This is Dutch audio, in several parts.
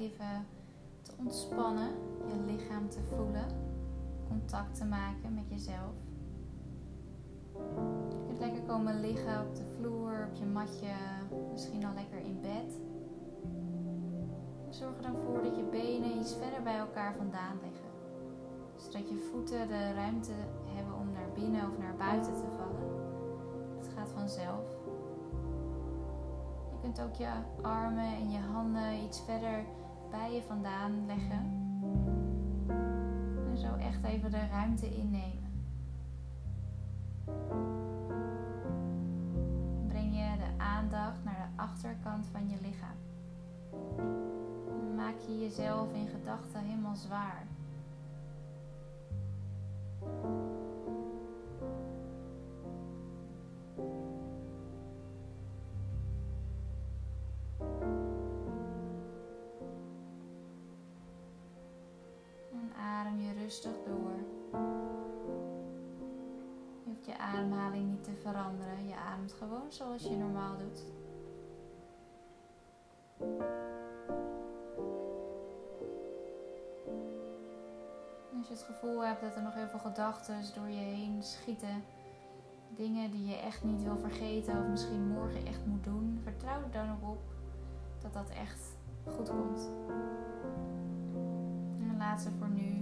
even te ontspannen, je lichaam te voelen, contact te maken met jezelf. Je kunt lekker komen liggen op de vloer, op je matje, misschien al lekker in bed. Zorg er dan voor dat je benen iets verder bij elkaar vandaan liggen. Zodat je voeten de ruimte hebben om naar binnen of naar buiten te vallen. Het gaat vanzelf. Je kunt ook je armen en je handen iets verder bij je vandaan leggen. En zo echt even de ruimte innemen. Breng je de aandacht naar de achterkant van je lichaam. maak je jezelf in gedachten helemaal zwaar. Rustig door. Je hoeft je ademhaling niet te veranderen. Je ademt gewoon zoals je normaal doet. Als je het gevoel hebt dat er nog heel veel gedachten door je heen schieten, dingen die je echt niet wil vergeten of misschien morgen echt moet doen, vertrouw er dan op dat dat echt goed komt. En laat ze voor nu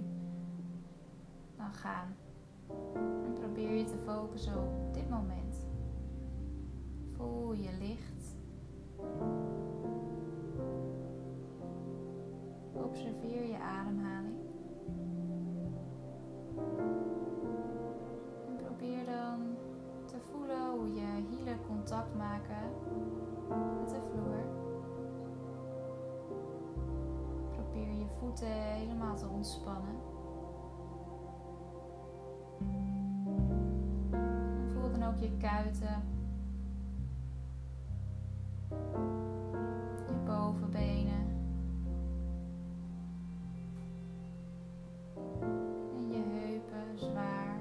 gaan. En probeer je te focussen op dit moment. Voel je licht. Observeer je ademhaling. En probeer dan te voelen hoe je hielen contact maken met de vloer. Probeer je voeten helemaal te ontspannen. Je kuiten, je bovenbenen en je heupen zwaar.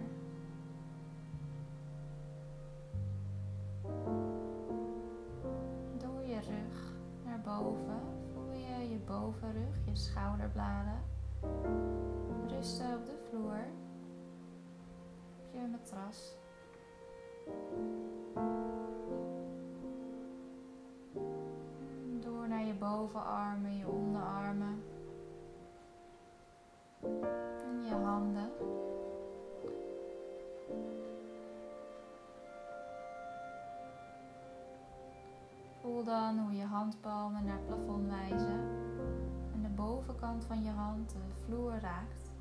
Door je rug naar boven voel je je bovenrug, je schouderbladen rusten op de vloer, op je matras. Door naar je bovenarmen, je onderarmen. En je handen. Voel dan hoe je handpalmen naar het plafond wijzen en de bovenkant van je hand de vloer raakt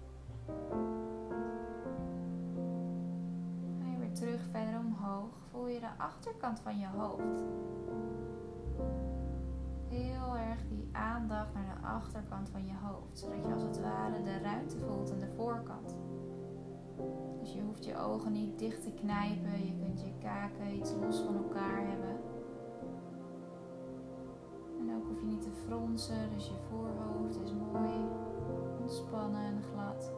voel je de achterkant van je hoofd. Heel erg die aandacht naar de achterkant van je hoofd, zodat je als het ware de ruimte voelt aan de voorkant. Dus je hoeft je ogen niet dicht te knijpen, je kunt je kaken iets los van elkaar hebben. En ook hoef je niet te fronsen, dus je voorhoofd is mooi ontspannen en glad.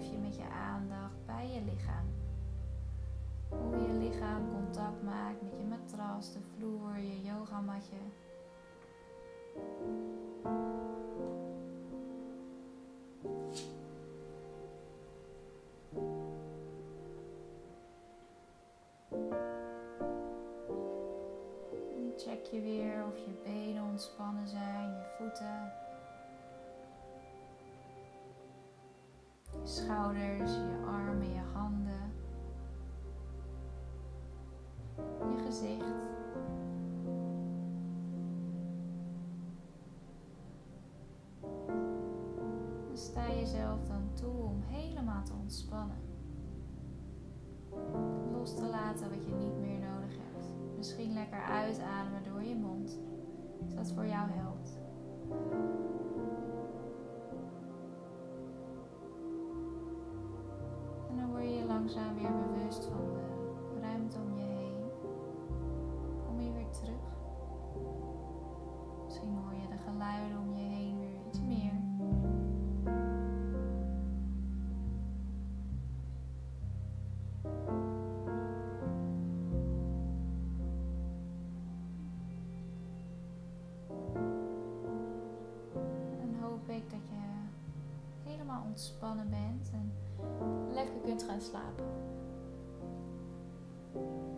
Blijf je met je aandacht bij je lichaam. Hoe je lichaam contact maakt met je matras, de vloer, je yogamatje. check je weer of je benen ontspannen zijn, je voeten. Je schouders, je armen, je handen, je gezicht. En sta jezelf dan toe om helemaal te ontspannen. Los te laten wat je niet meer nodig hebt. Misschien lekker uitademen door je mond, als dat voor jou helpt. Langzaam weer bewust van de ruimte om je heen. Kom je weer terug. Misschien hoor je de geluiden om je heen weer iets meer. En hoop ik dat je helemaal ontspannen bent en lekker kunt gaan slapen.